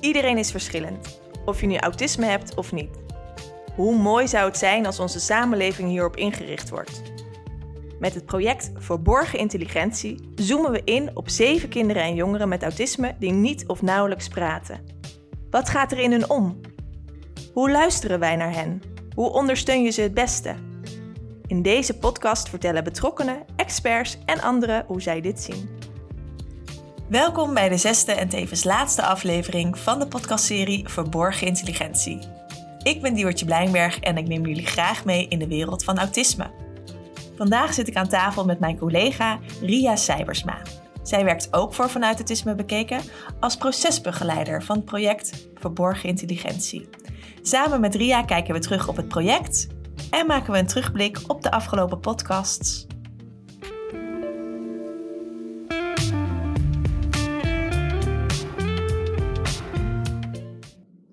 Iedereen is verschillend, of je nu autisme hebt of niet. Hoe mooi zou het zijn als onze samenleving hierop ingericht wordt? Met het project Verborgen Intelligentie zoomen we in op zeven kinderen en jongeren met autisme die niet of nauwelijks praten. Wat gaat er in hun om? Hoe luisteren wij naar hen? Hoe ondersteun je ze het beste? In deze podcast vertellen betrokkenen, experts en anderen hoe zij dit zien. Welkom bij de zesde en tevens laatste aflevering van de podcastserie Verborgen Intelligentie. Ik ben Diewertje Blijnberg en ik neem jullie graag mee in de wereld van autisme. Vandaag zit ik aan tafel met mijn collega Ria Seibersma. Zij werkt ook voor Vanuit Autisme Bekeken als procesbegeleider van het project Verborgen Intelligentie. Samen met Ria kijken we terug op het project en maken we een terugblik op de afgelopen podcasts.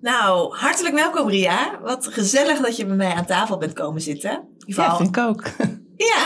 Nou, hartelijk welkom Ria. Wat gezellig dat je bij mij aan tafel bent komen zitten. Ja, vind ik ook. Ja,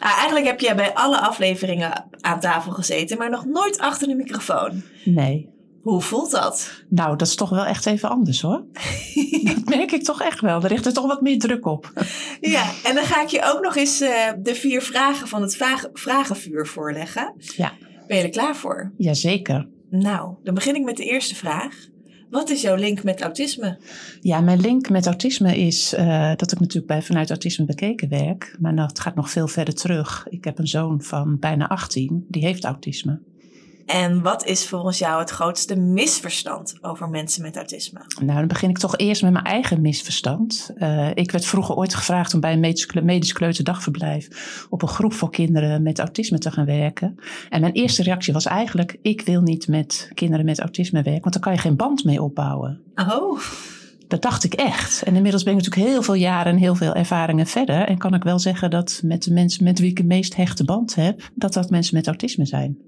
nou, eigenlijk heb jij bij alle afleveringen aan tafel gezeten, maar nog nooit achter de microfoon. Nee. Hoe voelt dat? Nou, dat is toch wel echt even anders hoor. dat merk ik toch echt wel. Er ligt er toch wat meer druk op. ja, en dan ga ik je ook nog eens uh, de vier vragen van het vragenvuur voorleggen. Ja. Ben je er klaar voor? Jazeker. Nou, dan begin ik met de eerste vraag. Wat is jouw link met autisme? Ja, mijn link met autisme is uh, dat ik natuurlijk bij Vanuit Autisme Bekeken werk. Maar dat gaat nog veel verder terug. Ik heb een zoon van bijna 18, die heeft autisme. En wat is volgens jou het grootste misverstand over mensen met autisme? Nou, dan begin ik toch eerst met mijn eigen misverstand. Uh, ik werd vroeger ooit gevraagd om bij een medisch, medisch kleuterdagverblijf op een groep voor kinderen met autisme te gaan werken. En mijn eerste reactie was eigenlijk: ik wil niet met kinderen met autisme werken, want daar kan je geen band mee opbouwen. Oh. Dat dacht ik echt. En inmiddels ben ik natuurlijk heel veel jaren en heel veel ervaringen verder. En kan ik wel zeggen dat met de mensen met wie ik de meest hechte band heb, dat dat mensen met autisme zijn.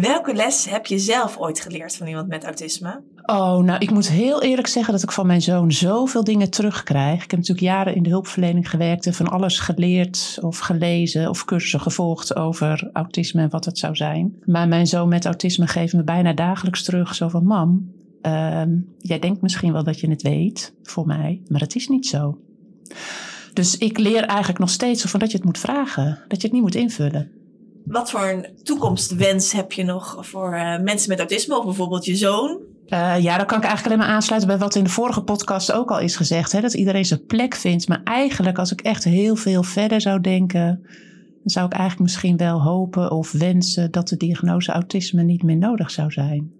Welke les heb je zelf ooit geleerd van iemand met autisme? Oh, nou, ik moet heel eerlijk zeggen dat ik van mijn zoon zoveel dingen terugkrijg. Ik heb natuurlijk jaren in de hulpverlening gewerkt en van alles geleerd of gelezen of cursussen gevolgd over autisme en wat het zou zijn. Maar mijn zoon met autisme geeft me bijna dagelijks terug zo van, mam, uh, jij denkt misschien wel dat je het weet voor mij, maar het is niet zo. Dus ik leer eigenlijk nog steeds van dat je het moet vragen, dat je het niet moet invullen. Wat voor een toekomstwens heb je nog voor uh, mensen met autisme of bijvoorbeeld je zoon? Uh, ja, dan kan ik eigenlijk alleen maar aansluiten bij wat in de vorige podcast ook al is gezegd. Hè, dat iedereen zijn plek vindt. Maar eigenlijk, als ik echt heel veel verder zou denken, dan zou ik eigenlijk misschien wel hopen of wensen dat de diagnose autisme niet meer nodig zou zijn.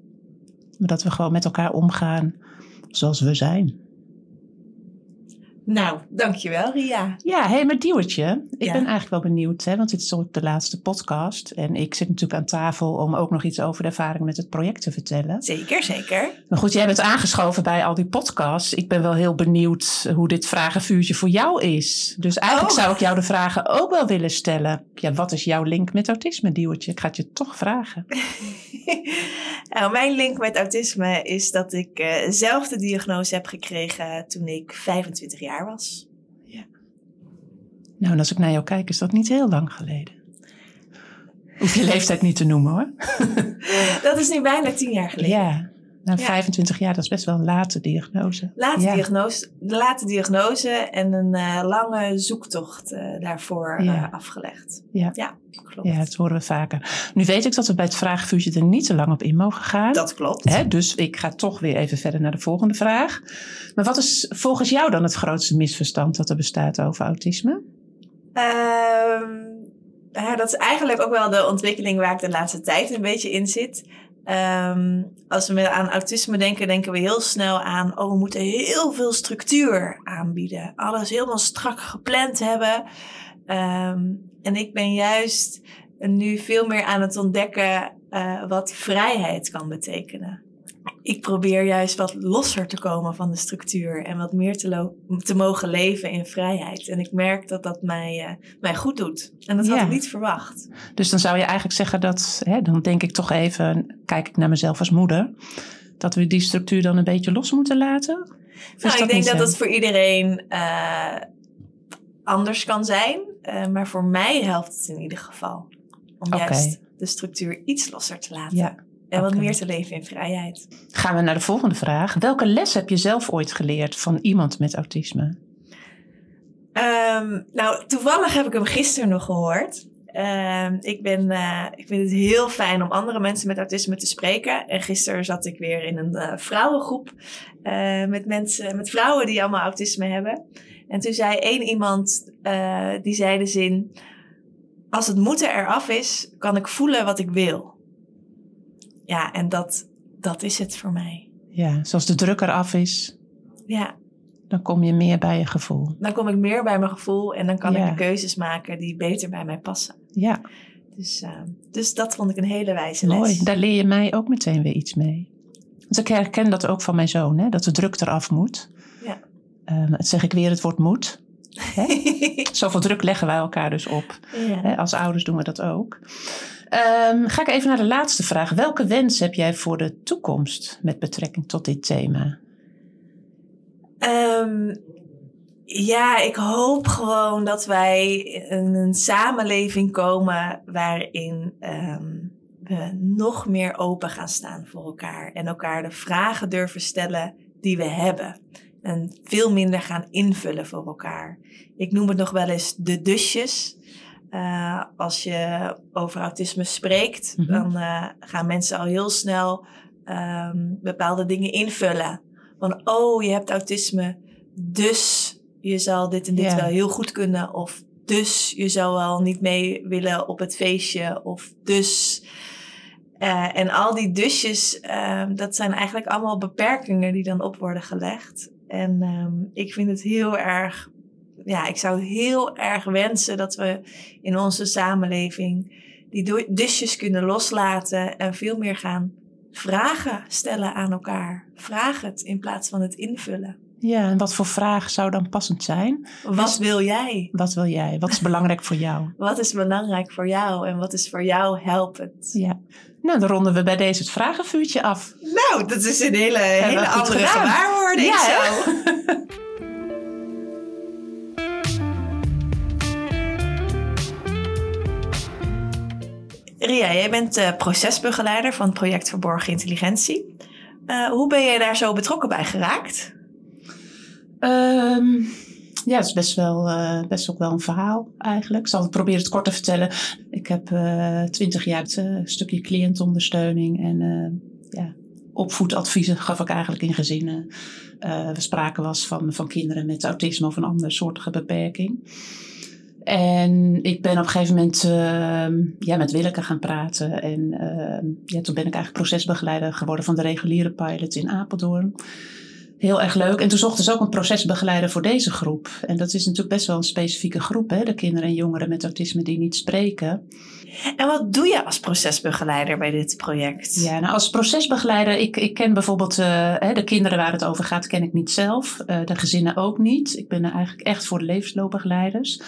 Maar dat we gewoon met elkaar omgaan zoals we zijn. Nou, dankjewel Ria. Ja, hé, hey, maar Diewertje, ik ben eigenlijk wel benieuwd, hè, want dit is de laatste podcast. En ik zit natuurlijk aan tafel om ook nog iets over de ervaring met het project te vertellen. Zeker, zeker. Maar goed, jij bent aangeschoven bij al die podcasts. Ik ben wel heel benieuwd hoe dit vragenvuurtje voor jou is. Dus eigenlijk oh. zou ik jou de vragen ook wel willen stellen. Ja, wat is jouw link met autisme, Diewertje? Ik ga het je toch vragen. nou, mijn link met autisme is dat ik uh, zelf de diagnose heb gekregen toen ik 25 jaar was. Ja. Nou, en als ik naar jou kijk, is dat niet heel lang geleden. Hoef je leeftijd niet te noemen hoor. dat is nu bijna tien jaar geleden. Ja, nou, 25 jaar, dat is best wel een late diagnose. Late diagnose, late diagnose en een uh, lange zoektocht uh, daarvoor uh, afgelegd. Ja. ja, klopt. Ja, dat horen we vaker. Nu weet ik dat we bij het vraagvuurtje er niet te lang op in mogen gaan. Dat klopt. Hè? Dus ik ga toch weer even verder naar de volgende vraag. Maar wat is volgens jou dan het grootste misverstand dat er bestaat over autisme? ja, dat is eigenlijk ook wel de ontwikkeling waar ik de laatste tijd een beetje in zit. Um, als we aan autisme denken, denken we heel snel aan, oh, we moeten heel veel structuur aanbieden. Alles helemaal strak gepland hebben. Um, en ik ben juist nu veel meer aan het ontdekken uh, wat vrijheid kan betekenen ik probeer juist wat losser te komen van de structuur en wat meer te, te mogen leven in vrijheid. En ik merk dat dat mij, uh, mij goed doet. En dat had ik niet verwacht. Dus dan zou je eigenlijk zeggen dat, hè, dan denk ik toch even, kijk ik naar mezelf als moeder, dat we die structuur dan een beetje los moeten laten? nou, ik denk dat dat voor iedereen uh, anders kan zijn. Uh, maar voor mij helpt het in ieder geval. Om okay. juist de structuur iets losser te laten. Ja. En wat meer te leven in vrijheid. Gaan we naar de volgende vraag. Welke les heb je zelf ooit geleerd van iemand met autisme? Ehm, nou, toevallig heb ik hem gisteren nog gehoord. Ehm, ik, ben, eh, ik vind het heel fijn om andere mensen met autisme te spreken. En gisteren zat ik weer in een eh, vrouwengroep eh, met mensen, met vrouwen die allemaal autisme hebben. En toen zei één iemand, die zei de zin: Als het moeten eraf is, kan ik voelen wat ik wil. Ja, en dat, dat is het voor mij. Ja, zoals de druk eraf is, Ja, dan kom je meer bij je gevoel. dan kom ik meer bij mijn gevoel en dan kan Ja. ik de keuzes maken die beter bij mij passen. Ja, Dus, eh, dus dat vond ik een hele wijze les. mooi. Daar leer je mij ook meteen weer iets mee. Dus ik herken dat ook van mijn zoon, hè, dat de druk eraf moet. Ja. Ehm, het zeg ik weer, het woord moet. Hè? Zoveel druk leggen wij elkaar dus op. ja. Hè, als ouders doen we dat ook. Ehm, ga ik even naar de laatste vraag. Welke wens heb jij voor de toekomst met betrekking tot dit thema? Ehm, ja, ik hoop gewoon dat wij in een samenleving komen waarin ehm, we nog meer open gaan staan voor elkaar en elkaar de vragen durven stellen die we hebben. En veel minder gaan invullen voor elkaar. Ik noem het nog wel eens de dusjes. Eh, als je over autisme spreekt, Mhm. dan eh, gaan mensen al heel snel ehm, bepaalde dingen invullen. Van, oh, je hebt autisme, dus je zal dit en dit wel heel goed kunnen. Of dus je zou wel niet mee willen op het feestje. Of dus... Eh, en al die dusjes, ehm, dat zijn eigenlijk allemaal beperkingen die dan op worden gelegd. En ehm, ik vind het heel erg, ja, ik zou heel erg wensen dat we in onze samenleving die dusjes kunnen loslaten en veel meer gaan vragen stellen aan elkaar. Vraag het in plaats van het invullen. Ja, en wat voor vraag zou dan passend zijn? Wat wil jij? Wat wil jij? Wat is belangrijk voor jou? Wat is belangrijk voor jou en wat is voor jou helpend? Ja. Nou, dan ronden we bij deze het vragenvuurtje af. Nou, dat is een hele, hele andere gedaan. gewaarwording Ja, zo. Ria, jij bent eh, procesbegeleider van het project Verborgen Intelligentie. Eh, hoe ben jij daar zo betrokken bij geraakt? Ehm, ja, het is best wel, eh, best ook wel een verhaal eigenlijk. Ik zal het proberen het kort te vertellen. Ik heb twintig jaar het eh, stukje cliëntondersteuning en ja, opvoedadviezen gaf ik eigenlijk in gezinnen. We spraken was van, van kinderen met autisme of een andere soortige beperking. En ik ben op een gegeven moment ehm, ja, met Willeke gaan praten. En ehm, ja, toen ben ik eigenlijk procesbegeleider geworden van de reguliere pilot in Apeldoorn. Heel erg leuk. En toen zochten ze ook een procesbegeleider voor deze groep. En dat is natuurlijk best wel een specifieke groep, hè? de kinderen en jongeren met autisme die niet spreken. En wat doe je als procesbegeleider bij dit project? Ja, nou als procesbegeleider, ik, ik ken bijvoorbeeld eh, de kinderen waar het over gaat, ken ik niet zelf. Eh, de gezinnen ook niet. Ik ben er eigenlijk echt voor de levensloopbegeleiders.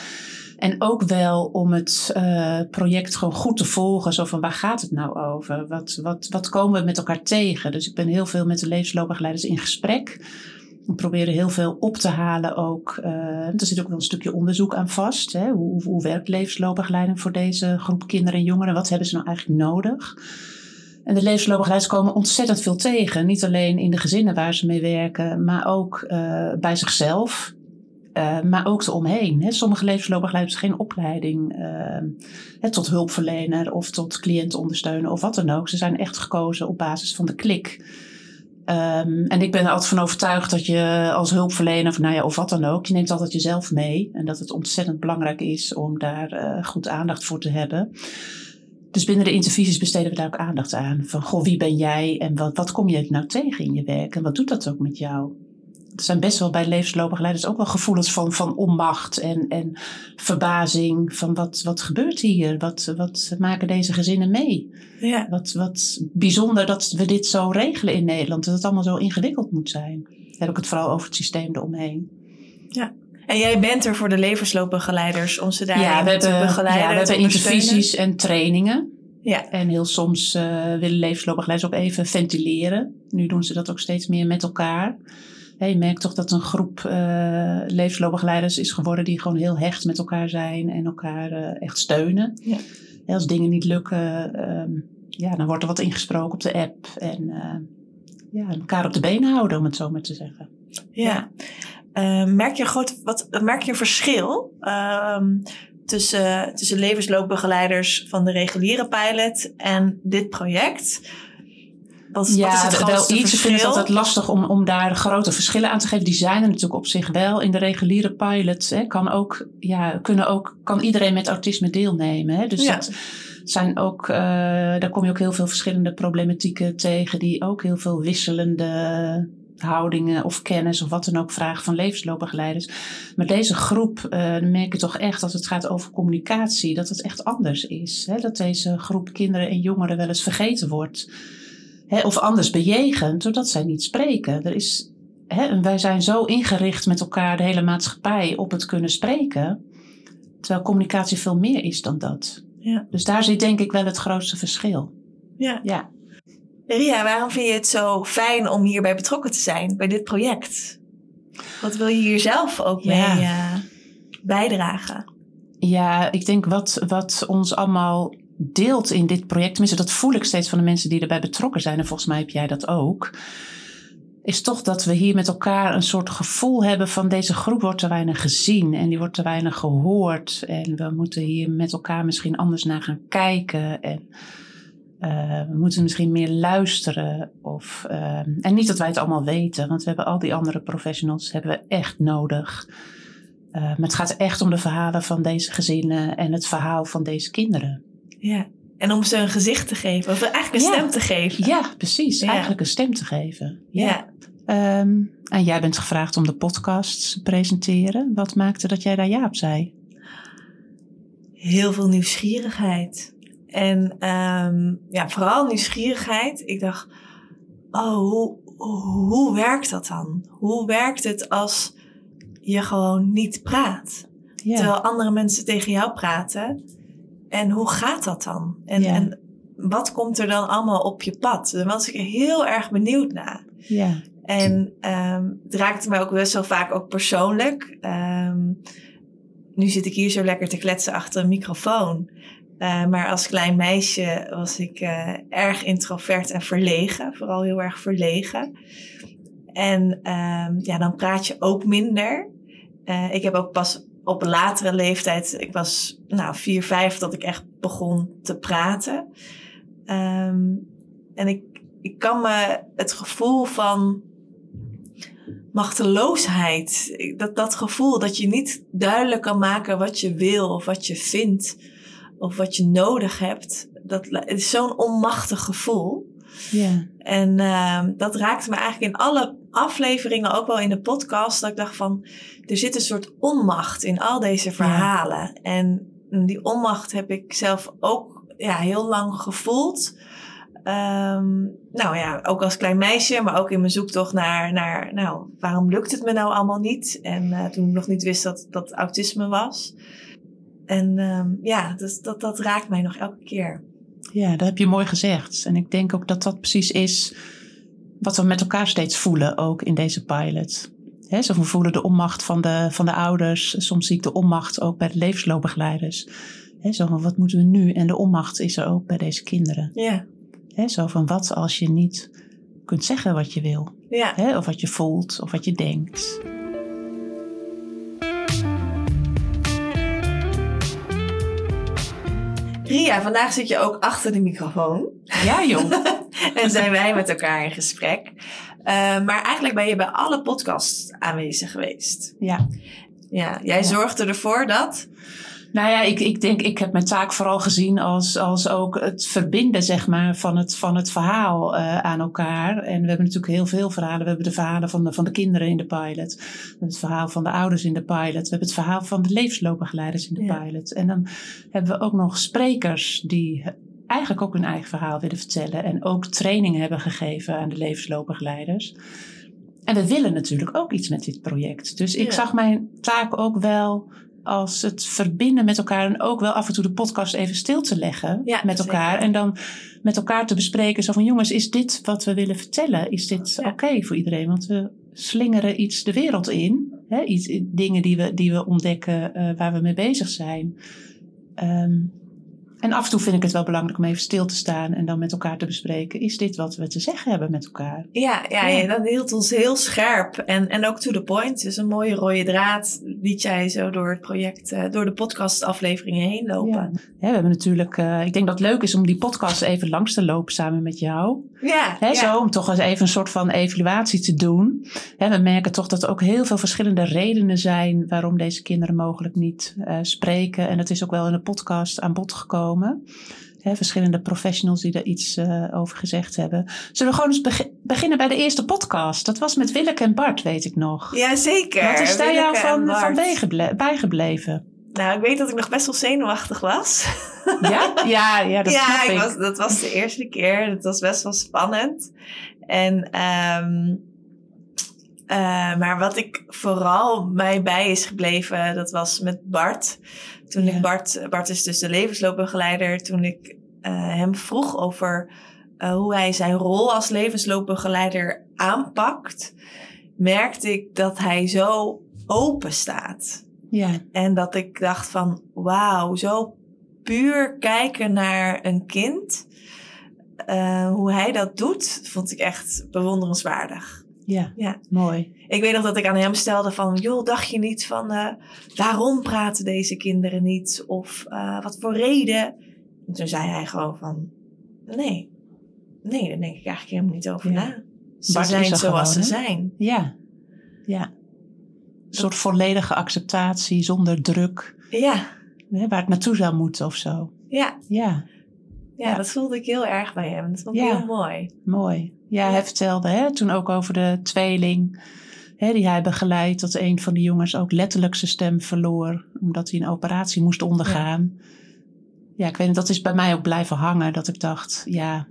En ook wel om het eh, project gewoon goed te volgen. Zo van waar gaat het nou over? Wat, wat, wat komen we met elkaar tegen? Dus ik ben heel veel met de levensloopbegeleiders in gesprek. We proberen heel veel op te halen ook. eh, er zit ook wel een stukje onderzoek aan vast. Hè? Hoe, hoe werkt levensloopbegeleiding voor deze groep kinderen en jongeren? Wat hebben ze nou eigenlijk nodig? En de levensloopbegeleiders komen ontzettend veel tegen. Niet alleen in de gezinnen waar ze mee werken, maar ook eh, bij zichzelf. Uh, maar ook eromheen. Hè. Sommige levensloopbegeleiders hebben geen opleiding hè, tot hulpverlener of tot cliëntondersteuner of wat dan ook. Ze zijn echt gekozen op basis van de klik. Um, en ik ben er altijd van overtuigd dat je als hulpverlener of, nou ja, of wat dan ook, je neemt altijd jezelf mee. En dat het ontzettend belangrijk is om daar uh, goed aandacht voor te hebben. Dus binnen de interviews besteden we daar ook aandacht aan. Van, goh, wie ben jij en wat, wat kom je nou tegen in je werk? En wat doet dat ook met jou? Er zijn best wel bij levensloopbegeleiders ook wel gevoelens van, van onmacht en, en verbazing. Van wat, wat gebeurt hier? Wat, wat maken deze gezinnen mee? Ja. Wat, wat bijzonder dat we dit zo regelen in Nederland. Dat het allemaal zo ingewikkeld moet zijn. Dan heb ik het vooral over het systeem eromheen. Ja. En jij bent er voor de levensloopbegeleiders om ze daarin ja, we te hebben, begeleiden. Ja, we hebben intervisies en trainingen. Ja. En heel soms uh, willen levensloopbegeleiders ook even ventileren. Nu doen ze dat ook steeds meer met elkaar. Je merkt toch dat een groep uh, levensloopbegeleiders is geworden die gewoon heel hecht met elkaar zijn en elkaar uh, echt steunen. Ja. Als dingen niet lukken, um, ja, dan wordt er wat ingesproken op de app. En uh, ja, elkaar op de benen houden, om het zo maar te zeggen. Ja. Uh, merk, je een groot, wat, merk je een verschil uh, tussen, tussen levensloopbegeleiders van de reguliere pilot en dit project? Wat, ja, wat is het wel iets. Ik vind het altijd lastig om, om daar grote verschillen aan te geven. Die zijn er natuurlijk op zich wel. In de reguliere pilot hè, kan, ook, ja, kunnen ook, kan iedereen met autisme deelnemen. Hè? Dus ja. dat zijn ook, uh, daar kom je ook heel veel verschillende problematieken tegen. Die ook heel veel wisselende houdingen of kennis of wat dan ook vragen van levensloopbegeleiders. Maar deze groep, uh, merk je toch echt dat het gaat over communicatie, dat het echt anders is. Hè? Dat deze groep kinderen en jongeren wel eens vergeten wordt of anders bejegend, doordat zij niet spreken. Er is, hè, wij zijn zo ingericht met elkaar, de hele maatschappij, op het kunnen spreken. Terwijl communicatie veel meer is dan dat. Ja. Dus daar zit denk ik wel het grootste verschil. Ja. ja. Ria, waarom vind je het zo fijn om hierbij betrokken te zijn, bij dit project? Wat wil je hier zelf ook mee uh, bijdragen? Ja, ik denk wat, wat ons allemaal deelt in dit project, tenminste dat voel ik steeds van de mensen die erbij betrokken zijn, en volgens mij heb jij dat ook, is toch dat we hier met elkaar een soort gevoel hebben van deze groep wordt te weinig gezien en die wordt te weinig gehoord en we moeten hier met elkaar misschien anders naar gaan kijken en uh, we moeten misschien meer luisteren. Of, uh, en niet dat wij het allemaal weten, want we hebben al die andere professionals hebben we echt nodig. Uh, maar het gaat echt om de verhalen van deze gezinnen en het verhaal van deze kinderen. Ja. En om ze een gezicht te geven, of eigenlijk een stem te geven. Ja, precies. Eigenlijk een stem te geven. Ja. Um, en jij bent gevraagd om de podcast te presenteren. Wat maakte dat jij daar ja op zei? Heel veel nieuwsgierigheid. En um, ja, vooral nieuwsgierigheid. Ik dacht, oh, hoe, hoe werkt dat dan? Hoe werkt het als je gewoon niet praat? Terwijl andere mensen tegen jou praten. En hoe gaat dat dan? En, en wat komt er dan allemaal op je pad? Daar was ik heel erg benieuwd naar. Ja. En um, het raakte mij ook best wel vaak ook persoonlijk. Um, nu zit ik hier zo lekker te kletsen achter een microfoon. Uh, maar als klein meisje was ik uh, erg introvert en verlegen. Vooral heel erg verlegen. En um, ja, dan praat je ook minder. Uh, ik heb ook pas op een latere leeftijd, ik was nou vier, vijf, dat ik echt begon te praten. Um, en ik, ik kan me het gevoel van machteloosheid, dat, dat gevoel dat je niet duidelijk kan maken wat je wil of wat je vindt of wat je nodig hebt, dat het is zo'n onmachtig gevoel. Ja. En uh, dat raakte me eigenlijk in alle afleveringen, ook wel in de podcast, dat ik dacht van, er zit een soort onmacht in al deze verhalen. En die onmacht heb ik zelf ook ja, heel lang gevoeld. Um, nou ja, ook als klein meisje, maar ook in mijn zoektocht naar, naar nou, waarom lukt het me nou allemaal niet? En uh, toen ik nog niet wist dat dat autisme was. En um, ja, dus dat, dat raakt mij nog elke keer. Ja, dat heb je mooi gezegd. En ik denk ook dat dat precies is wat we met elkaar steeds voelen, ook in deze pilot. He, zo we voelen de onmacht van de, van de ouders. Soms zie ik de onmacht ook bij de levensloopbegeleiders. He, zo van, wat moeten we nu? En de onmacht is er ook bij deze kinderen. Ja. He, zo van, wat als je niet kunt zeggen wat je wil? Ja. of wat je voelt, of wat je denkt. Ria, vandaag zit je ook achter de microfoon. Ja, jong. en zijn wij met elkaar in gesprek. Uh, maar eigenlijk ben je bij alle podcasts aanwezig geweest. Ja. Ja, jij ja. zorgde ervoor dat nou ja, ik, ik denk, ik heb mijn taak vooral gezien als, als ook het verbinden, zeg maar, van het, van het verhaal uh, aan elkaar. En we hebben natuurlijk heel veel verhalen. We hebben de verhalen van de, van de kinderen in de pilot. We hebben het verhaal van de ouders in de pilot. We hebben het verhaal van de levensloopbegeleiders in de ja. pilot. En dan hebben we ook nog sprekers die eigenlijk ook hun eigen verhaal willen vertellen. En ook trainingen hebben gegeven aan de levensloopbegeleiders. En we willen natuurlijk ook iets met dit project. Dus ik ja. zag mijn taak ook wel als het verbinden met elkaar en ook wel af en toe de podcast even stil te leggen ja, met elkaar. Zeker. En dan met elkaar te bespreken zo van jongens, is dit wat we willen vertellen? Is dit ja. oké okay voor iedereen? Want we slingeren iets de wereld in. Hè? Iets, dingen die we, die we ontdekken uh, waar we mee bezig zijn. Um, En af en toe vind ik het wel belangrijk om even stil te staan en dan met elkaar te bespreken. Is dit wat we te zeggen hebben met elkaar? Ja, ja, dat hield ons heel scherp en, en ook to the point. Dus een mooie rode draad liet jij zo door het project, eh, door de podcastafleveringen heen lopen. Ja. We hebben natuurlijk, eh, ik denk dat het leuk is om die podcast even langs te lopen samen met jou. Ja, Hè, ja. Zo, om toch eens even een soort van evaluatie te doen. Hè, we merken toch dat er ook heel veel verschillende redenen zijn waarom deze kinderen mogelijk niet eh, spreken. En dat is ook wel in de podcast aan bod gekomen. Verschillende professionals die daar iets eh, over gezegd hebben. Zullen we gewoon eens begi- beginnen bij de eerste podcast? Dat was met Willeke en Bart, weet ik nog. Ja, zeker. Wat is daar jou van, van bijgeble- bijgebleven? Nou, ik weet dat ik nog best wel zenuwachtig was. Ja, ja, ja dat ja, snap ik. was, dat was de eerste keer. Het was best wel spannend. En, ehm, eh, maar wat ik vooral mij bij is gebleven, dat was met Bart. Toen Ja. ik Bart, Bart is dus de levensloopbegeleider, toen ik eh, hem vroeg over eh, hoe hij zijn rol als levensloopbegeleider aanpakt, merkte ik dat hij zo open staat. Ja, En dat ik dacht van, wauw, zo puur kijken naar een kind. hoe hij dat doet, vond ik echt bewonderenswaardig. Ja, Ja. mooi. Ik weet nog dat ik aan hem stelde van, joh, dacht je niet van, eh, waarom praten deze kinderen niet? Of eh, wat voor reden? En toen zei hij gewoon van, nee, nee, daar denk ik eigenlijk helemaal niet over Ja. na. Ze Bart zijn zoals gewoon, ze zijn. Ja, ja. Een soort volledige acceptatie zonder druk. Ja, Hè, waar het naartoe zou moeten of zo. ja, Ja, ja, dat voelde ik heel erg bij hem. Dat vond ik heel mooi. mooi. Ja, hij vertelde hè, toen ook over de tweeling hè, die hij begeleidt. Dat een van de jongens ook letterlijk zijn stem verloor. Omdat hij een operatie moest ondergaan. Ja, ik weet niet, dat is bij mij ook blijven hangen. Dat ik dacht, ja,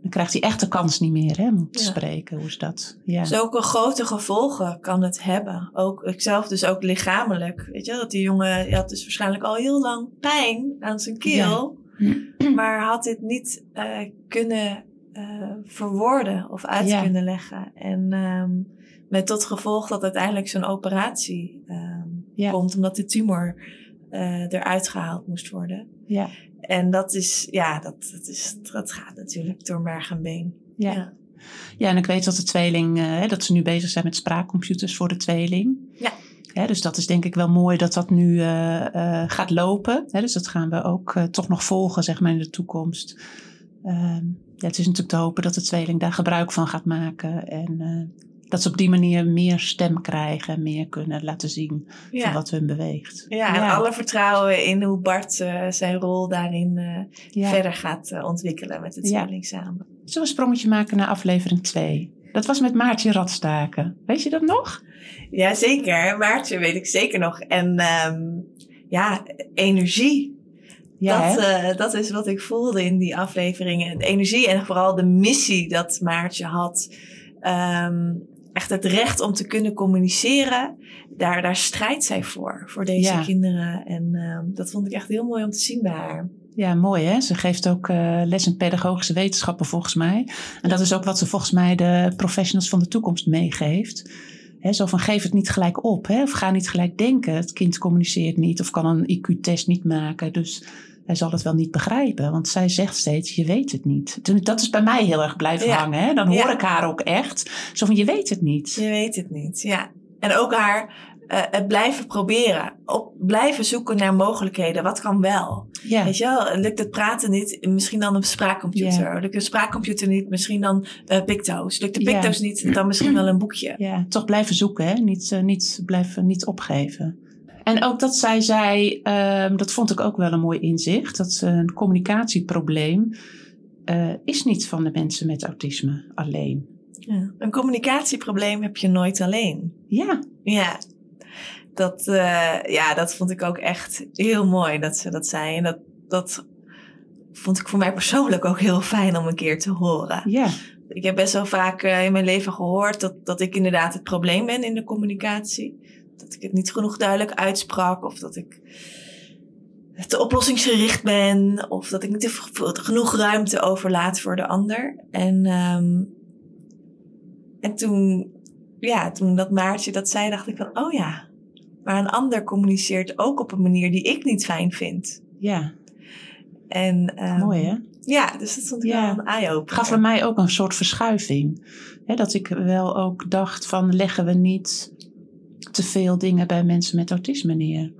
dan krijgt hij echt de kans niet meer hè, om te Ja. spreken. Hoe is dat? Ja, Zulke grote gevolgen kan het hebben. Ook ikzelf dus ook lichamelijk. Weet je, dat die jongen die had dus waarschijnlijk al heel lang pijn aan zijn keel. Maar had dit niet eh, kunnen eh, verwoorden of uit Ja. kunnen leggen. En ehm, met tot gevolg dat uiteindelijk zo'n operatie ehm, Ja. komt. Omdat de tumor eh, eruit gehaald moest worden. ja, En dat is, ja, dat, dat, is, dat gaat natuurlijk door merg en been. ja. Ja. Ja, en ik weet dat de tweeling, dat ze nu bezig zijn met spraakcomputers voor de tweeling. Ja. Dus dat is denk ik wel mooi dat dat nu eh, eh, gaat lopen. Dus dat gaan we ook eh, toch nog volgen, zeg maar, in de toekomst. Ehm, ja, het is natuurlijk te hopen dat de tweeling daar gebruik van gaat maken. En dat ze op die manier meer stem krijgen en meer kunnen laten zien Ja. van wat hun beweegt. Ja, en alle vertrouwen in hoe Bart zijn rol daarin ja. verder gaat ontwikkelen met het Ja. tweeling samen. Zullen we een sprongetje maken naar aflevering 2? Dat was met Maartje Radstaken. Weet je dat nog? Ja, zeker. Maartje weet ik zeker nog. En ehm, ja, energie. Ja, dat, eh, dat is wat ik voelde in die afleveringen. De energie en vooral de missie dat Maartje had. Ehm, echt het recht om te kunnen communiceren. Daar, daar strijdt zij voor, voor deze Ja. kinderen. En ehm, dat vond ik echt heel mooi om te zien bij haar. Ja, mooi hè. Ze geeft ook eh, les in pedagogische wetenschappen volgens mij. En dat is ook wat ze volgens mij de professionals van de toekomst meegeeft. Hè, zo van geef het niet gelijk op. Hè, of ga niet gelijk denken. Het kind communiceert niet of kan een IQ-test niet maken. Dus hij zal het wel niet begrijpen. Want zij zegt steeds, je weet het niet. Dat is bij mij heel erg blijven Ja. hangen. Hè. Dan hoor Ja. ik haar ook echt. Zo van, je weet het niet. Je weet het niet, ja. En ook haar eh, het blijven proberen. Op, blijven zoeken naar mogelijkheden. Wat kan wel? Weet je wel, lukt het praten niet? Misschien dan een spraakcomputer. Lukt een spraakcomputer niet? Misschien dan eh Picto's. Lukt de. Picto's niet? Dan misschien wel een boekje. ja, toch blijven zoeken. Hè. Niet, eh, niet, blijven, niet opgeven. En ook dat zij zei, ehm, dat vond ik ook wel een mooi inzicht. Dat een communicatieprobleem is niet van de mensen met autisme alleen. Ja. Een communicatieprobleem heb je nooit alleen. Ja, Ja. Dat, eh, ja, dat vond ik ook echt heel mooi dat ze dat zei. En dat, dat vond ik voor mij persoonlijk ook heel fijn om een keer te horen. ja, Ik heb best wel vaak eh, in mijn leven gehoord dat, dat ik inderdaad het probleem ben in de communicatie. Dat ik het niet genoeg duidelijk uitsprak of dat ik te oplossingsgericht ben of dat ik niet genoeg ruimte overlaat voor de ander. En, ehm, en toen, ja, toen dat Maartje dat zei, dacht ik van, oh ja, maar een ander communiceert ook op een manier die ik niet fijn vind. ja, En, um, Mooi hè? Ja, dus dat stond ja. wel een eye-opener. gaf bij mij ook een soort verschuiving. dat ik wel ook dacht van leggen we niet te veel dingen bij mensen met autisme neer.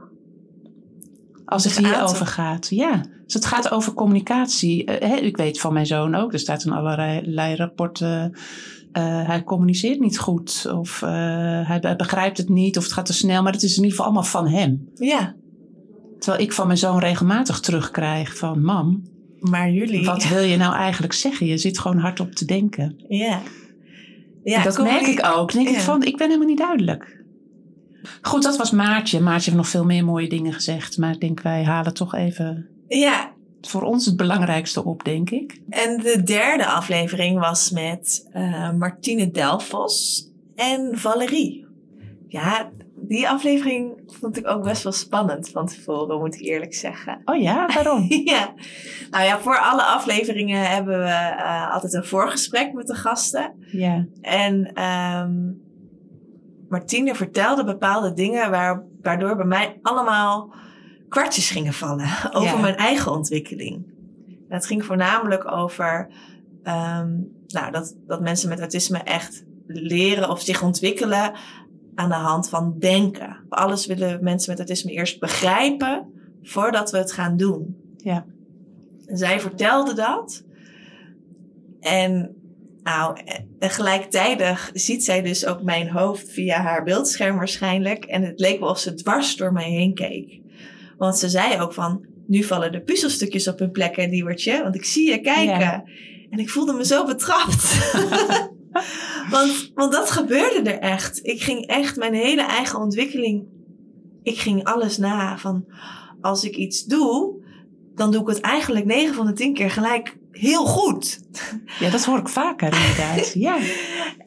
Als het hierover gaat. Ja, dus het gaat over communicatie. Uh, ik weet van mijn zoon ook, er staat in allerlei rapporten. Uh, hij communiceert niet goed of uh, hij begrijpt het niet of het gaat te snel, maar het is in ieder geval allemaal van hem. Ja. Terwijl ik van mijn zoon regelmatig terugkrijg van mam, maar jullie. Wat wil je nou eigenlijk zeggen? Je zit gewoon hardop te denken. Ja. ja dat merk ik ook. denk ik van, ik ben helemaal niet duidelijk. Goed, dat was Maartje. Maartje heeft nog veel meer mooie dingen gezegd. Maar ik denk, wij halen toch even ja. Voor ons het belangrijkste op, denk ik. En de derde aflevering was met uh, Martine Delfos en Valerie. Ja, die aflevering vond ik ook best wel spannend van tevoren, moet ik eerlijk zeggen. Oh ja, waarom? ja. Nou ja, voor alle afleveringen hebben we uh, altijd een voorgesprek met de gasten. Ja. En um, Martine vertelde bepaalde dingen waar, waardoor bij mij allemaal kwartjes gingen vallen over ja. mijn eigen ontwikkeling. Het ging voornamelijk over um, nou, dat, dat mensen met autisme echt leren of zich ontwikkelen aan de hand van denken. Alles willen mensen met autisme eerst begrijpen voordat we het gaan doen. Ja. En zij vertelde dat. En nou, en gelijktijdig ziet zij dus ook mijn hoofd via haar beeldscherm waarschijnlijk. En het leek wel of ze dwars door mij heen keek. Want ze zei ook van, nu vallen de puzzelstukjes op hun plekken, Diewertje. Want ik zie je kijken. Ja. En ik voelde me zo betrapt. want, want dat gebeurde er echt. Ik ging echt mijn hele eigen ontwikkeling. Ik ging alles na. Van als ik iets doe, dan doe ik het eigenlijk 9 van de 10 keer gelijk heel goed. Ja, dat hoor ik vaker inderdaad. Ja.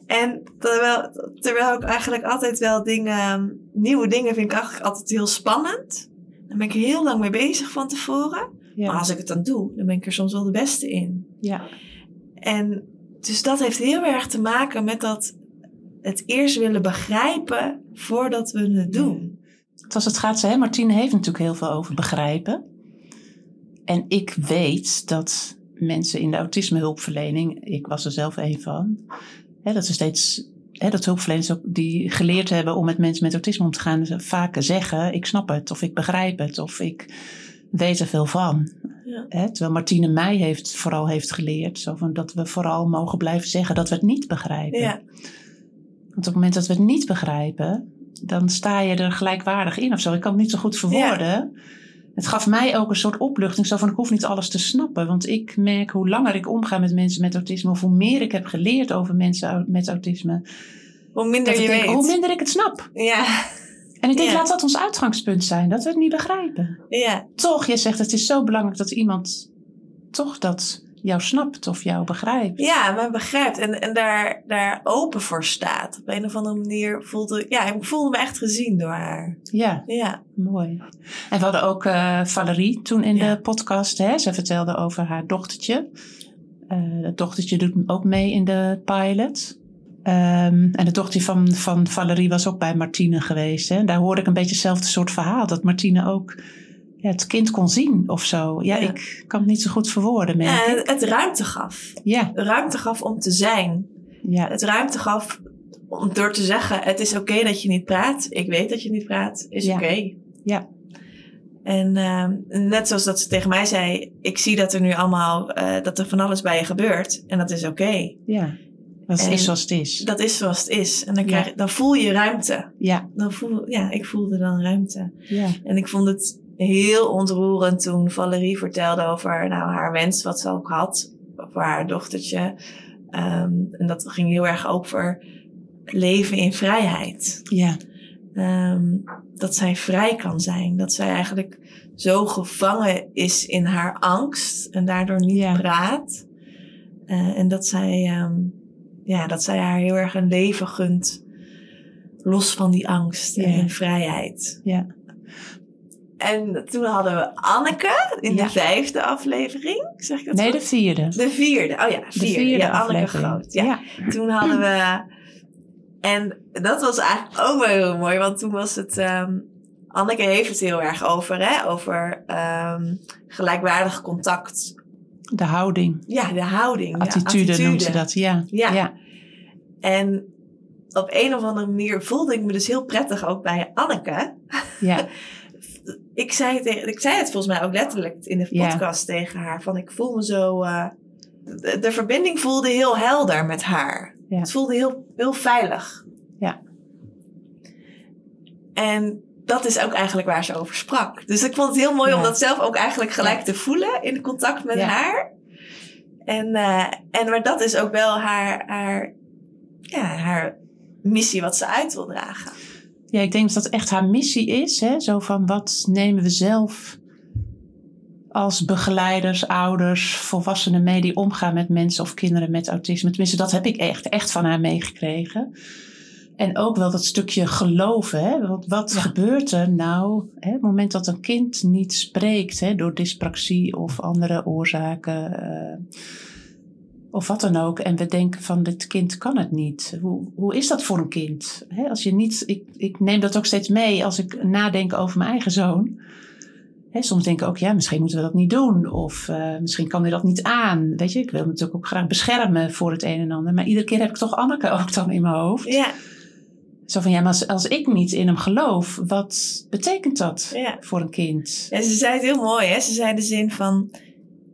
En terwijl, terwijl ik eigenlijk altijd wel dingen, nieuwe dingen vind ik eigenlijk altijd heel spannend. Dan ben ik er heel lang mee bezig van tevoren. Ja. Maar als ik het dan doe, dan ben ik er soms wel de beste in. Ja. En dus dat heeft heel erg te maken met dat het eerst willen begrijpen voordat we het doen. Zoals het gaat, hè? Martine heeft natuurlijk heel veel over begrijpen. En ik weet dat mensen in de autismehulpverlening, ik was er zelf een van, hè, dat ze steeds, hè, dat hulpverleners ook die geleerd hebben om met mensen met autisme om te gaan, vaak zeggen: ik snap het, of ik begrijp het, of ik weet er veel van. Ja. Hè, terwijl Martine mij heeft, vooral heeft geleerd zo van dat we vooral mogen blijven zeggen dat we het niet begrijpen. Ja. Want op het moment dat we het niet begrijpen, dan sta je er gelijkwaardig in of zo. Ik kan het niet zo goed verwoorden. Ja. Het gaf mij ook een soort opluchting. Zo van, ik hoef niet alles te snappen. Want ik merk hoe langer ik omga met mensen met autisme... of hoe meer ik heb geleerd over mensen met autisme... Hoe minder je denk, weet. Hoe minder ik het snap. Ja. En ik denk, laat dat ons uitgangspunt zijn. Dat we het niet begrijpen. Ja. Toch, je zegt, het is zo belangrijk dat iemand toch dat jou snapt of jou begrijpt. Ja, me begrijpt. En, en daar, daar open voor staat. Op een of andere manier voelde ja, ik voelde me echt gezien door haar. Ja, ja. mooi. En we hadden ook uh, Valerie toen in de podcast. Hè? Ze vertelde over haar dochtertje. Uh, het dochtertje doet ook mee in de pilot. Um, en de dochter van, van Valerie was ook bij Martine geweest. Hè? Daar hoorde ik een beetje hetzelfde soort verhaal. Dat Martine ook ja, het kind kon zien of zo. Ja, ja, ik kan het niet zo goed verwoorden. Ja, het, het ruimte gaf. Ja. Ruimte gaf om te zijn. Ja. Het ruimte gaf om door te zeggen: Het is oké okay dat je niet praat. Ik weet dat je niet praat. Is ja. oké. Okay. Ja. En uh, net zoals dat ze tegen mij zei: Ik zie dat er nu allemaal, uh, dat er van alles bij je gebeurt. En dat is oké. Okay. Ja. Dat en is zoals het is. Dat is zoals het is. En dan, krijg, ja. dan voel je ruimte. Ja. Dan voel, ja, ik voelde dan ruimte. Ja. En ik vond het heel ontroerend toen Valerie vertelde over nou, haar wens wat ze ook had voor haar dochtertje. Um, en dat ging heel erg over leven in vrijheid. Ja. Um, dat zij vrij kan zijn. Dat zij eigenlijk zo gevangen is in haar angst en daardoor niet ja. praat. Uh, en dat zij, um, ja, dat zij haar heel erg een leven gunt. Los van die angst ja. en in vrijheid. Ja. En toen hadden we Anneke in de vijfde aflevering. Zeg ik dat nee, de vierde. De vierde. Oh ja, vierde. De vierde ja, Anneke Groot. Ja. ja. Toen hadden we... En dat was eigenlijk ook wel heel mooi. Want toen was het um, Anneke heeft het heel erg over, hè? over ehm, gelijkwaardig contact. De houding. Ja, de houding. de Attitude, noemt ze dat. Ja. ja. En op een of andere manier voelde ik me dus heel prettig ook bij Anneke. Ja. ik, zei tegen- ik zei het volgens mij ook letterlijk in de podcast tegen haar. Van ik voel me zo... eh, de, de verbinding voelde heel helder met haar. Het voelde heel, heel veilig. Ja. En dat is ook eigenlijk waar ze over sprak. Dus ik vond het heel mooi om dat zelf ook eigenlijk gelijk Ja. te voelen in contact met Ja. haar. En, eh, en maar dat is ook wel haar, haar, ja, haar missie wat ze uit wil dragen. Ja, ik denk dat dat echt haar missie is. Hè? Zo van wat nemen we zelf als begeleiders, ouders, volwassenen mee die omgaan met mensen of kinderen met autisme. Tenminste, dat heb ik echt, echt van haar meegekregen. En ook wel dat stukje geloven. Hè? Wat, wat Ja. gebeurt er nou hè? het moment dat een kind niet spreekt hè? door dyspraxie of andere oorzaken? eh, of wat dan ook. En we denken van dit kind kan het niet. Hoe, hoe is dat voor een kind? Als je niet, ik, ik neem dat ook steeds mee als ik nadenk over mijn eigen zoon. Soms denk ik ook, ja, misschien moeten we dat niet doen. Of eh, misschien kan hij dat niet aan. Weet je, ik wil hem natuurlijk ook graag beschermen voor het een en ander. Maar iedere keer heb ik toch Anneke ook dan in mijn hoofd. Ja, Zo van, ja, maar als, als ik niet in hem geloof, wat betekent dat ja. voor een kind? En ze zei het heel mooi, hè? Ze zei de zin van...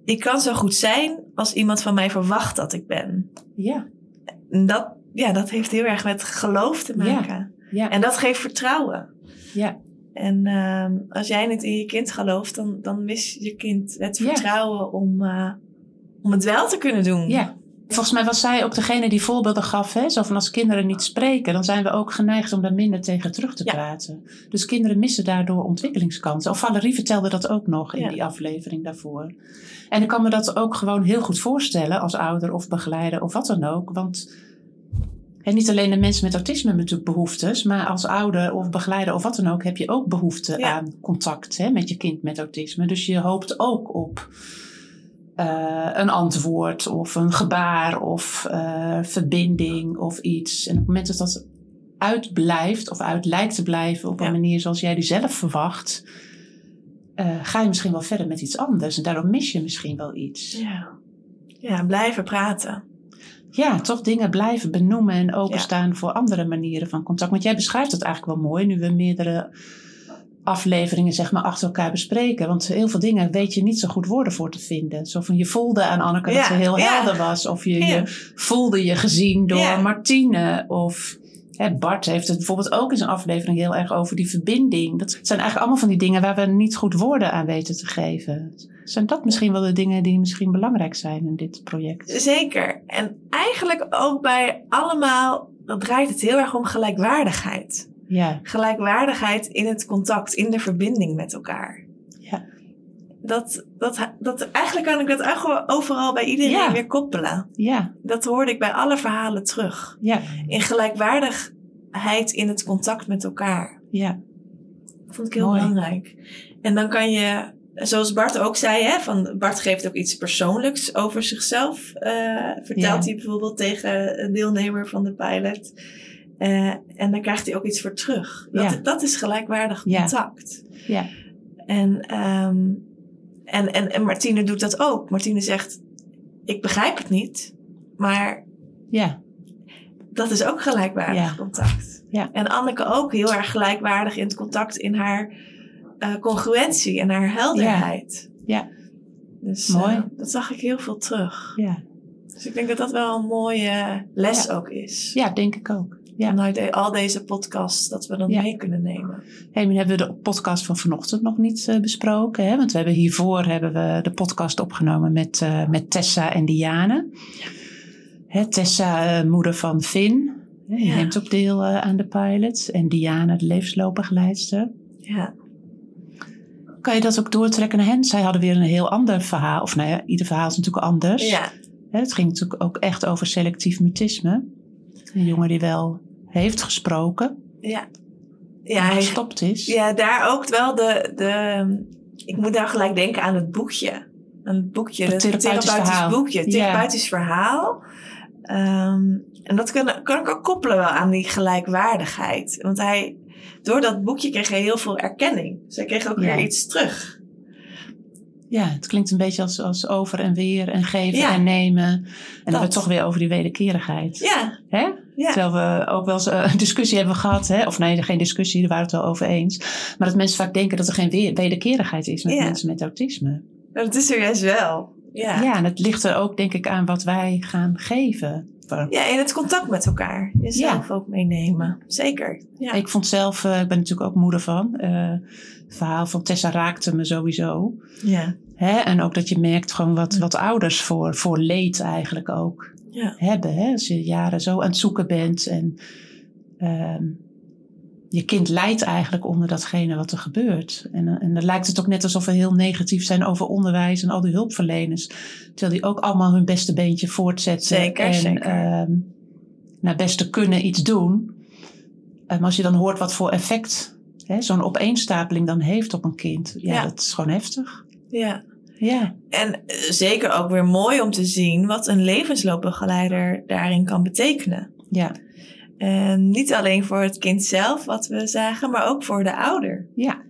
Ik kan zo goed zijn als iemand van mij verwacht dat ik ben. Ja, dat, ja, dat heeft heel erg met geloof te maken. ja, En dat geeft vertrouwen. ja, En ehm, als jij niet in je kind gelooft, dan, dan mis je kind het Ja. vertrouwen om, eh, om het wel te kunnen doen. ja. Volgens mij was zij ook degene die voorbeelden gaf. Hè? Zo van als kinderen niet spreken, dan zijn we ook geneigd om daar minder tegen terug te Ja. praten. Dus kinderen missen daardoor ontwikkelingskansen. Of Valerie vertelde dat ook nog in Ja. die aflevering daarvoor. En ik kan me dat ook gewoon heel goed voorstellen als ouder of begeleider of wat dan ook. Want hè, niet alleen de mensen met autisme hebben natuurlijk behoeftes, maar als ouder of begeleider of wat dan ook heb je ook behoefte Ja. aan contact hè, met je kind met autisme. Dus je hoopt ook op eh, een antwoord of een gebaar of eh, verbinding of iets. En op het moment dat dat uitblijft of uit lijkt te blijven op een Ja. manier zoals jij die zelf verwacht, eh, ga je misschien wel verder met iets anders. En daardoor mis je misschien wel iets. ja. Ja, blijven praten. Ja, toch dingen blijven benoemen en openstaan voor andere manieren van contact. Want jij beschrijft het eigenlijk wel mooi nu we meerdere afleveringen zeg maar achter elkaar bespreken. Want heel veel dingen weet je niet zo goed woorden voor te vinden. Zo van je voelde aan Anneke dat ze heel ja. helder was. Of je, Ja. je voelde je gezien door. Martine. Of hè, Bart heeft het bijvoorbeeld ook in zijn aflevering heel erg over die verbinding. Dat zijn eigenlijk allemaal van die dingen waar we niet goed woorden aan weten te geven. Zijn dat misschien wel de dingen die misschien belangrijk zijn in dit project? Zeker. En eigenlijk ook bij allemaal, dan draait het heel erg om gelijkwaardigheid. Ja, Gelijkwaardigheid in het contact, in de verbinding met elkaar. Ja. Dat, dat, dat, eigenlijk kan ik dat overal bij iedereen Ja. weer koppelen. ja, Dat hoorde ik bij alle verhalen terug. ja, In gelijkwaardigheid in het contact met elkaar. ja. vond ik heel Mooi. belangrijk. En dan kan je, zoals Bart ook zei, hè, van Bart geeft ook iets persoonlijks over zichzelf. eh, vertelt Ja. hij bijvoorbeeld tegen een deelnemer van de pilot. Eh, en dan krijgt hij ook iets voor terug. Dat, Ja. dat is gelijkwaardig Ja. contact. Ja. En, ehm, en, en, en Martine doet dat ook. Martine zegt, ik begrijp het niet, maar Ja, dat is ook gelijkwaardig Ja. contact. Ja. En Anneke ook heel erg gelijkwaardig in het contact in haar eh, congruentie en haar helderheid. Ja. Dus Mooi. eh, dat zag ik heel veel terug. ja. Dus ik denk dat dat wel een mooie les ook is. ja, denk ik ook. Ja. Vanuit de- al deze podcasts dat we dan Ja. mee kunnen nemen. Hey, hebben we de podcast van vanochtend nog niet eh, besproken. Hè? Want we hebben hiervoor hebben we de podcast opgenomen met, eh, met Tessa en Diane. Hè, Tessa, eh, moeder van Finn. Die Ja. neemt ook deel aan de pilot. En Diane, de levensloopbegeleidster. Ja. Kan je dat ook doortrekken naar hen? Zij hadden weer een heel ander verhaal. Of nou ja, ieder verhaal is natuurlijk anders. Ja. Hè, het ging natuurlijk ook echt over selectief mutisme. Een jongen die wel heeft gesproken. Ja. Ja, hij, gestopt is. ja, daar ook wel de, de... Ik moet daar gelijk denken aan het boekje. Aan het boekje, Het therapeutisch therapeutisch verhaal. boekje. Het Ja. therapeutisch verhaal. Ehm, en dat kan, kan ik ook koppelen wel aan die gelijkwaardigheid. Want hij, door dat boekje kreeg hij heel veel erkenning. Zij kreeg ook Ja. weer iets terug. Ja, het klinkt een beetje als, als over en weer en geven Ja. en nemen. En dan hebben we Dat. toch weer over die wederkerigheid. Ja, Hè? Ja. Terwijl we ook wel eens eh, een discussie hebben gehad. Hè? Of nee, geen discussie, daar waren we het wel over eens. Maar dat mensen vaak denken dat er geen wederkerigheid is met Ja. mensen met autisme. Dat is er juist wel. Ja. Ja. en het ligt er ook denk ik aan wat wij gaan geven. Ja, in het contact met elkaar. Jezelf ook meenemen. Zeker. Ja. Ik vond zelf, eh, ik ben natuurlijk ook moeder van. eh, het verhaal van Tessa raakte me sowieso. ja. Hè? En ook dat je merkt gewoon wat, wat ouders voor, voor leed eigenlijk ook Ja. hebben. Hè? Als je jaren zo aan het zoeken bent en ehm, je kind lijdt eigenlijk onder datgene wat er gebeurt. En, eh, en dan lijkt het ook net alsof we heel negatief zijn over onderwijs en al die hulpverleners. Terwijl die ook allemaal hun beste beentje voortzetten. Zeker, en zeker. ehm, naar beste kunnen iets doen. En als je dan hoort wat voor effect hè, zo'n opeenstapeling dan heeft op een kind. Ja, Ja. dat is gewoon heftig. Ja. Ja, En eh, zeker ook weer mooi om te zien wat een levensloopbegeleider daarin kan betekenen. ja, En niet alleen voor het kind zelf, wat we zagen, maar ook voor de ouder. ja.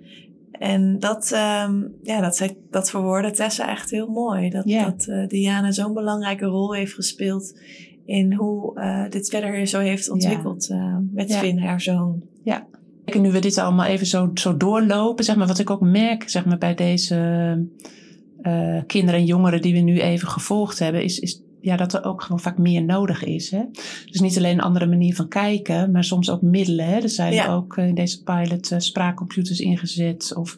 En dat, ehm, ja, dat, zei, dat verwoordde Tessa echt heel mooi. Dat, Ja. dat eh, Diana zo'n belangrijke rol heeft gespeeld in hoe eh, dit verder zo heeft ontwikkeld met Ja. Finn, haar zoon. En nu we dit allemaal even zo, zo doorlopen, zeg maar, wat ik ook merk zeg maar, bij deze eh, kinderen en jongeren die we nu even gevolgd hebben, is, is ja, dat er ook gewoon vaak meer nodig is. Hè? Dus niet alleen een andere manier van kijken, maar soms ook middelen. Hè? Er zijn Ja. ook eh, in deze pilot eh, spraakcomputers ingezet of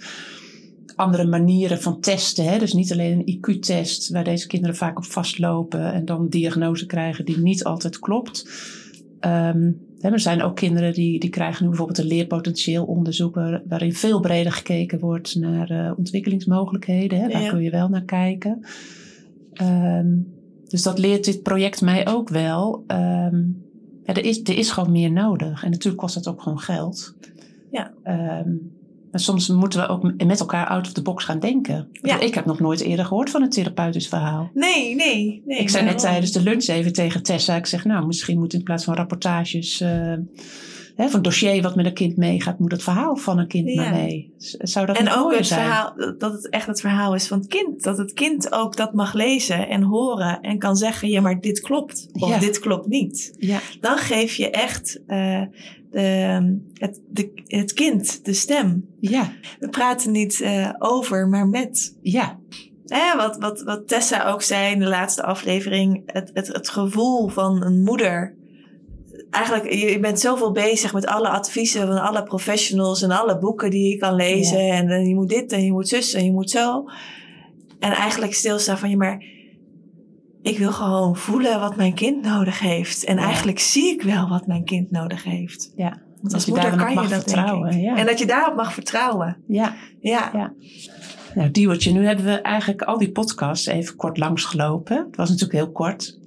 andere manieren van testen. Hè? Dus niet alleen een IQ-test waar deze kinderen vaak op vastlopen en dan diagnose krijgen die niet altijd klopt. Ehm, hè, er zijn ook kinderen die, die krijgen nu bijvoorbeeld een leerpotentieel onderzoek waar- waarin veel breder gekeken wordt naar eh, ontwikkelingsmogelijkheden. Hè? Daar Ja. kun je wel naar kijken. Ehm, dus dat leert dit project mij ook wel. Ehm, ja, er, is, er is gewoon meer nodig. En natuurlijk kost dat ook gewoon geld. Ja. Ehm, maar soms moeten we ook met elkaar out of the box gaan denken. Ja. Ik heb nog nooit eerder gehoord van een therapeutisch verhaal. Nee, nee, nee. Ik zei net tijdens de lunch even tegen Tessa. Ik zeg, nou, misschien moet in plaats van rapportages... eh, hè, van een dossier wat met een kind meegaat... moet het verhaal van een kind Ja. maar mee. Zou dat En ook het zijn? verhaal, dat het echt het verhaal is van het kind. Dat het kind ook dat mag lezen en horen en kan zeggen, ja, maar dit klopt. Of Ja. dit klopt niet. Ja, Dan geef je echt eh, de, het, de, het kind de stem. ja, We praten niet eh, over, maar met. ja, wat, wat, wat Tessa ook zei in de laatste aflevering, het, het, het gevoel van een moeder. Eigenlijk, je bent zoveel bezig met alle adviezen van alle professionals en alle boeken die je kan lezen. En, eh, je moet dit en je moet zus en je moet zo. En eigenlijk stilstaan van je, maar ik wil gewoon voelen wat mijn kind nodig heeft. En Ja. eigenlijk zie ik wel wat mijn kind nodig heeft. ja. Want als je moeder kan je mag dat, vertrouwen, ja. En dat je daarop mag vertrouwen. ja. Ja. Ja. Nou, Diewertje, nu hebben we eigenlijk al die podcasts even kort langsgelopen. Het was natuurlijk heel kort.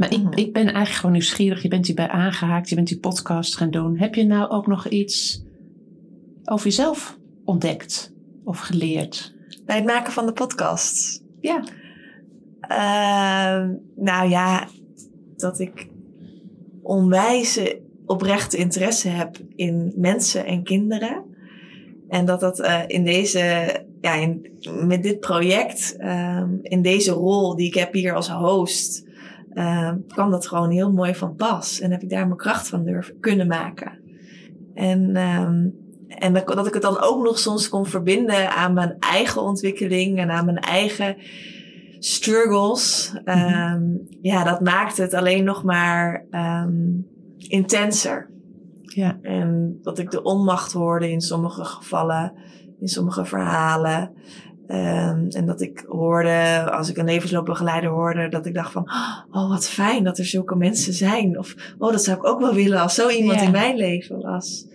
Maar ik, Mhm. ik ben eigenlijk gewoon nieuwsgierig. Je bent hierbij aangehaakt. Je bent die podcast gaan doen. Heb je nou ook nog iets over jezelf ontdekt of geleerd? Bij het maken van de podcast. Ja. Ehm, nou ja, dat ik onwijze oprechte interesse heb in mensen en kinderen. En dat dat eh, in deze, ja, in, met dit project, ehm, in deze rol die ik heb hier als host, ehm, kwam dat gewoon heel mooi van pas. En heb ik daar mijn kracht van durven kunnen maken. En, ehm, en dat, dat ik het dan ook nog soms kon verbinden aan mijn eigen ontwikkeling en aan mijn eigen struggles. Ehm, Ja, dat maakt het alleen nog maar intenser. Ja. En dat ik de onmacht hoorde in sommige gevallen, in sommige verhalen. Ehm, en dat ik hoorde, als ik een levensloopbegeleider hoorde, dat ik dacht van, oh wat fijn dat er zulke mensen zijn. Of, oh dat zou ik ook wel willen als zo iemand in mijn leven was.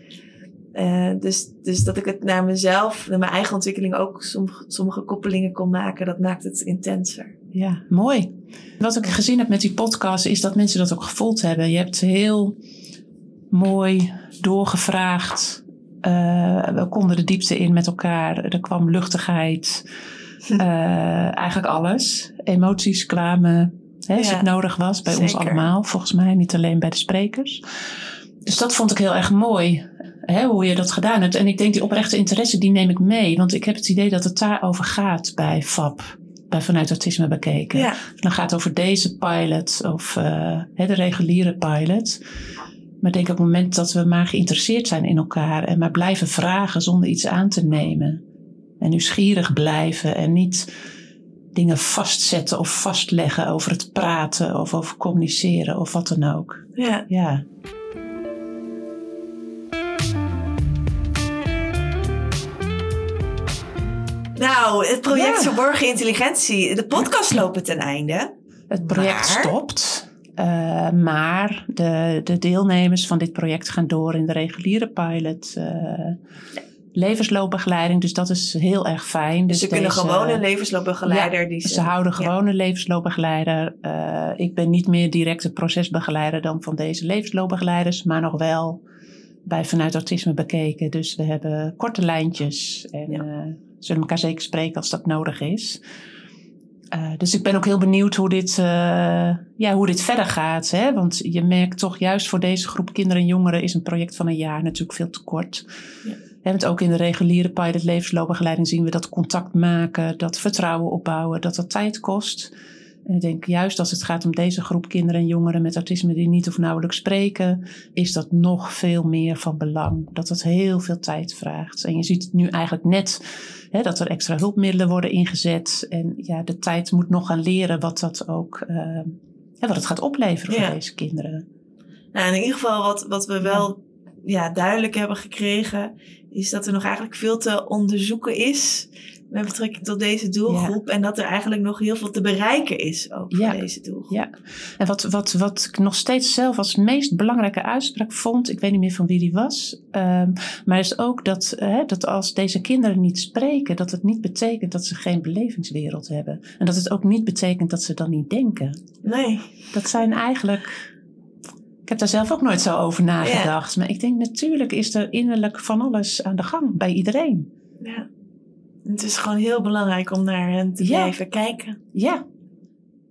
Eh, dus, dus dat ik het naar mezelf, naar mijn eigen ontwikkeling ook sommige, sommige koppelingen kon maken, dat maakt het intenser. Ja, mooi. Wat ik gezien heb met die podcast is dat mensen dat ook gevoeld hebben. Je hebt heel mooi doorgevraagd. Eh, we konden de diepte in met elkaar. Er kwam luchtigheid. Eh, eigenlijk alles. Emoties kwamen hè, als Ja, het nodig was. Bij ons allemaal, volgens mij. Niet alleen bij de sprekers. Dus dat vond ik heel erg mooi. hè, hoe je dat gedaan hebt. En ik denk die oprechte interesse, die neem ik mee. Want ik heb het idee dat het daarover gaat bij FAP. Bij Vanuit Autisme bekeken. Ja. Dan gaat het over deze pilot of eh, hè, de reguliere pilot. Maar ik denk op het moment dat we maar geïnteresseerd zijn in elkaar. En maar blijven vragen zonder iets aan te nemen. En nieuwsgierig blijven en niet dingen vastzetten of vastleggen over het praten of over communiceren of wat dan ook. Ja. Ja. Nou, het project Ja. Verborgen Intelligentie. De podcast loopt ten einde. Het project Maar? stopt. Eh, maar de, de deelnemers van dit project gaan door in de reguliere pilot. eh, levensloopbegeleiding. Dus dat is heel erg fijn. Dus ze kunnen deze- gewoon een levensloopbegeleider Ja, die Ze houden gewoon een levensloopbegeleider. Eh, ik ben niet meer direct de procesbegeleider dan van deze levensloopbegeleiders, maar nog wel bij vanuit autisme bekeken. Dus we hebben korte lijntjes en Ja. zullen elkaar zeker spreken als dat nodig is. Eh, dus ik ben ook heel benieuwd hoe dit, eh, ja, hoe dit verder gaat. Hè? Want je merkt toch juist voor deze groep kinderen en jongeren is een project van een jaar natuurlijk veel te kort. Ja. Hè, want ook in de reguliere pilot levensloopbegeleiding zien we dat contact maken, dat vertrouwen opbouwen, dat dat tijd kost. Ik denk juist als het gaat om deze groep kinderen en jongeren met autisme die niet of nauwelijks spreken, is dat nog veel meer van belang. Dat het heel veel tijd vraagt. En je ziet het nu eigenlijk net hè, dat er extra hulpmiddelen worden ingezet. En ja, de tijd moet nog gaan leren wat dat ook eh, wat het gaat opleveren Ja. voor deze kinderen. Nou, in ieder geval wat, wat we wel ja, duidelijk hebben gekregen, is dat er nog eigenlijk veel te onderzoeken is met betrekking tot deze doelgroep. En dat er eigenlijk nog heel veel te bereiken is ook Ja. voor deze doelgroep. Ja, en wat, wat, wat ik nog steeds zelf als meest belangrijke uitspraak vond, ik weet niet meer van wie die was, ehm, maar is ook dat, hè, dat als deze kinderen niet spreken, dat het niet betekent dat ze geen belevingswereld hebben. En dat het ook niet betekent dat ze dan niet denken. Nee. Dat zijn eigenlijk. Ik heb daar zelf ook nooit zo over nagedacht. Maar ik denk natuurlijk is er innerlijk van alles aan de gang bij iedereen. Ja. Het is gewoon heel belangrijk om naar hen te Ja. blijven kijken. Ja.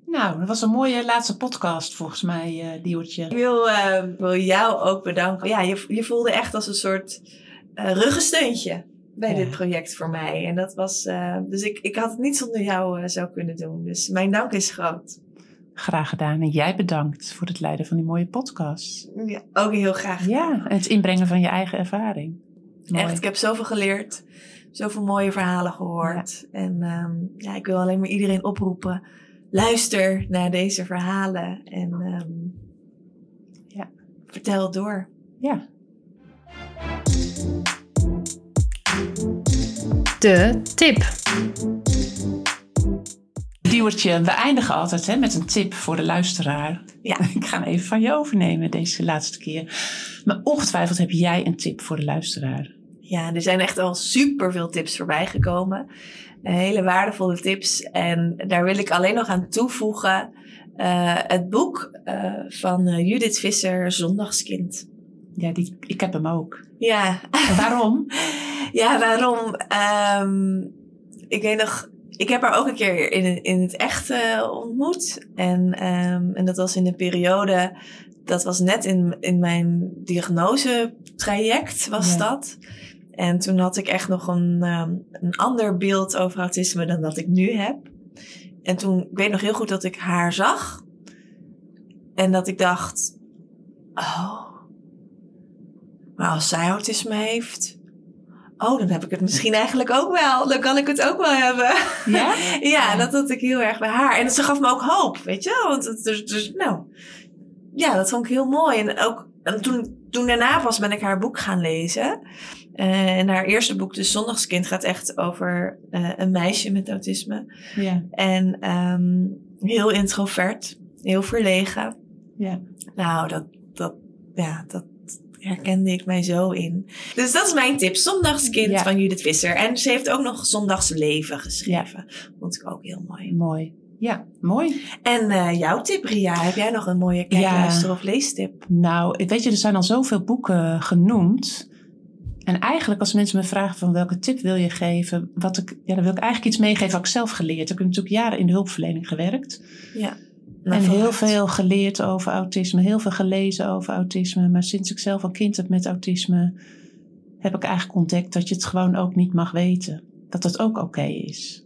Nou, dat was een mooie laatste podcast volgens mij, eh Diewertje. Ik wil, eh, wil jou ook bedanken. Ja, je, je voelde echt als een soort eh, ruggensteuntje bij Ja. dit project voor mij. En dat was, eh, dus ik, ik had het niet zonder jou eh, zo kunnen doen. Dus mijn dank is groot. Graag gedaan. En jij bedankt voor het leiden van die mooie podcast. Ja, ook heel graag. Ja, en het inbrengen van je eigen ervaring. Mooi. Echt, ik heb zoveel geleerd. Zoveel mooie verhalen gehoord. En ehm, ja, ik wil alleen maar iedereen oproepen. Luister naar deze verhalen. En ehm, Ja. vertel het door. Ja. De tip. Diewertje, we eindigen altijd hè, met een tip voor de luisteraar. Ja. Ik ga hem even van je overnemen deze laatste keer. Maar ongetwijfeld heb jij een tip voor de luisteraar. Ja, er zijn echt al super veel tips voorbij gekomen. Eh, hele waardevolle tips. En daar wil ik alleen nog aan toevoegen. eh, het boek eh, van Judith Visser, Zondagskind. Ja, die, ik heb hem ook. Ja, En waarom? ja waarom? Ehm, ik weet nog, ik heb haar ook een keer in, in het echt ontmoet. En, ehm, en dat was in de periode, dat was net in, in mijn diagnosetraject was Ja. dat. En toen had ik echt nog een, ehm, een ander beeld over autisme dan dat ik nu heb. En toen, ik weet nog heel goed dat ik haar zag. En dat ik dacht, oh, maar als zij autisme heeft, oh, dan heb ik het misschien eigenlijk ook wel. Dan kan ik het ook wel hebben. Ja? ja, dat had ik heel erg bij haar. En ze gaf me ook hoop, weet je? Want het dus, dus nou, ja, dat vond ik heel mooi. En ook en toen, toen daarna pas ben ik haar boek gaan lezen. Eh, en haar eerste boek, dus Zondagskind, gaat echt over eh, een meisje met autisme. Ja. En ehm, heel introvert, heel verlegen. Ja. Nou, dat, dat, ja, dat herkende ik mij zo in. Dus dat is mijn tip. Zondagskind Ja. van Judith Visser. En ze heeft ook nog Zondagsleven geschreven. Vond ik ook heel mooi. Mooi. Ja, mooi. En eh, jouw tip, Ria? Heb jij nog een mooie kijk, Ja. luister of leestip? Nou, ik weet je, er zijn al zoveel boeken genoemd. En eigenlijk als mensen me vragen van welke tip wil je geven, wat ik, ja, dan wil ik eigenlijk iets meegeven wat ik zelf geleerd. Ik heb natuurlijk jaren in de hulpverlening gewerkt. Ja. En heel veel geleerd over autisme, heel veel gelezen over autisme. Maar sinds ik zelf een kind heb met autisme, heb ik eigenlijk ontdekt dat je het gewoon ook niet mag weten. Dat het ook oké is.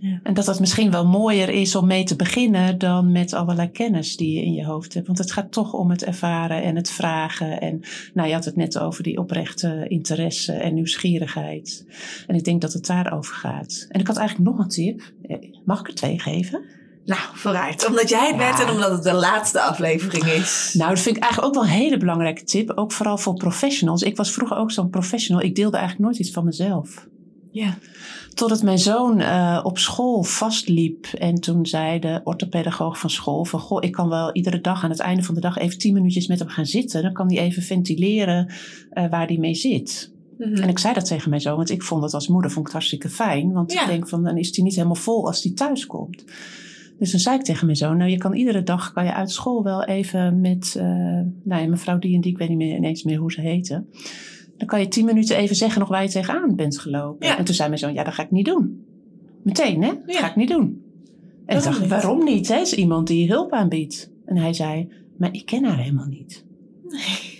Ja. En dat het misschien wel mooier is om mee te beginnen dan met allerlei kennis die je in je hoofd hebt. Want het gaat toch om het ervaren en het vragen. En nou, je had het net over die oprechte interesse en nieuwsgierigheid. En ik denk dat het daarover gaat. En ik had eigenlijk nog een tip. Eh, mag ik er twee geven? Nou, vooruit. Omdat jij het bent en omdat het de laatste aflevering is. Nou, dat vind ik eigenlijk ook wel een hele belangrijke tip. Ook vooral voor professionals. Ik was vroeger ook zo'n professional. Ik deelde eigenlijk nooit iets van mezelf. Ja. Totdat mijn zoon uh, op school vastliep. En toen zei de orthopedagoog van school: van goh, ik kan wel iedere dag aan het einde van de dag even tien minuutjes met hem gaan zitten. Dan kan hij even ventileren uh, waar hij mee zit. Mm -hmm. En ik zei dat tegen mijn zoon, want ik vond het als moeder vond ik het hartstikke fijn. Want ja. ik denk van dan is hij niet helemaal vol als hij thuis komt. Dus dan zei ik tegen mijn zoon, nou je kan iedere dag kan je uit school wel even met uh, nou ja, mevrouw die en die, ik weet niet meer ineens meer hoe ze heette. Dan kan je tien minuten even zeggen nog waar je tegenaan bent gelopen. Ja. En toen zei mijn zoon, ja dat ga ik niet doen. Meteen hè, dat ja. ga ik niet doen. En ik dacht, waarom niet? Hè? Is iemand die hulp aanbiedt. En hij zei, maar ik ken haar helemaal niet. Nee.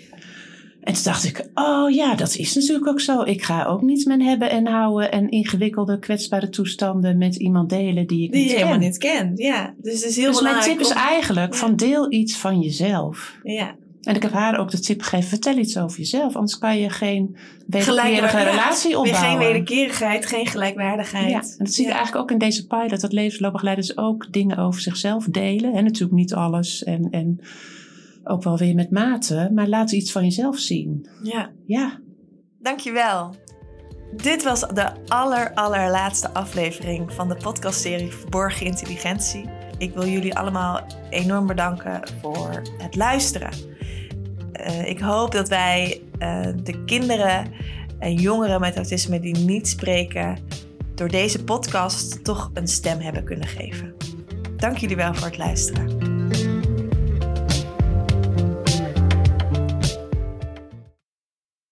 En toen dacht ik, oh ja, dat is natuurlijk ook zo. Ik ga ook niet mijn hebben en houden en ingewikkelde, kwetsbare toestanden met iemand delen die ik die niet je ken. helemaal niet kent. Ja, dus het is heel dus belangrijk. mijn tip is eigenlijk Ja. van deel iets van jezelf. Ja. En ik heb haar ook de tip gegeven, vertel iets over jezelf. Anders kan je geen wederkerige relatie opbouwen. geen wederkerigheid, geen gelijkwaardigheid. Ja, en dat zie je Ja. eigenlijk ook in deze pilot, dat levensloopbegeleiders ook dingen over zichzelf delen. En natuurlijk niet alles en, en ook wel weer met mate, maar laat iets van jezelf zien. Ja. Ja, Dankjewel. Dit was de aller, allerlaatste aflevering van de podcastserie Verborgen Intelligentie. Ik wil jullie allemaal enorm bedanken voor het luisteren. Eh, ik hoop dat wij eh, de kinderen en jongeren met autisme die niet spreken, door deze podcast toch een stem hebben kunnen geven. Dank jullie wel voor het luisteren.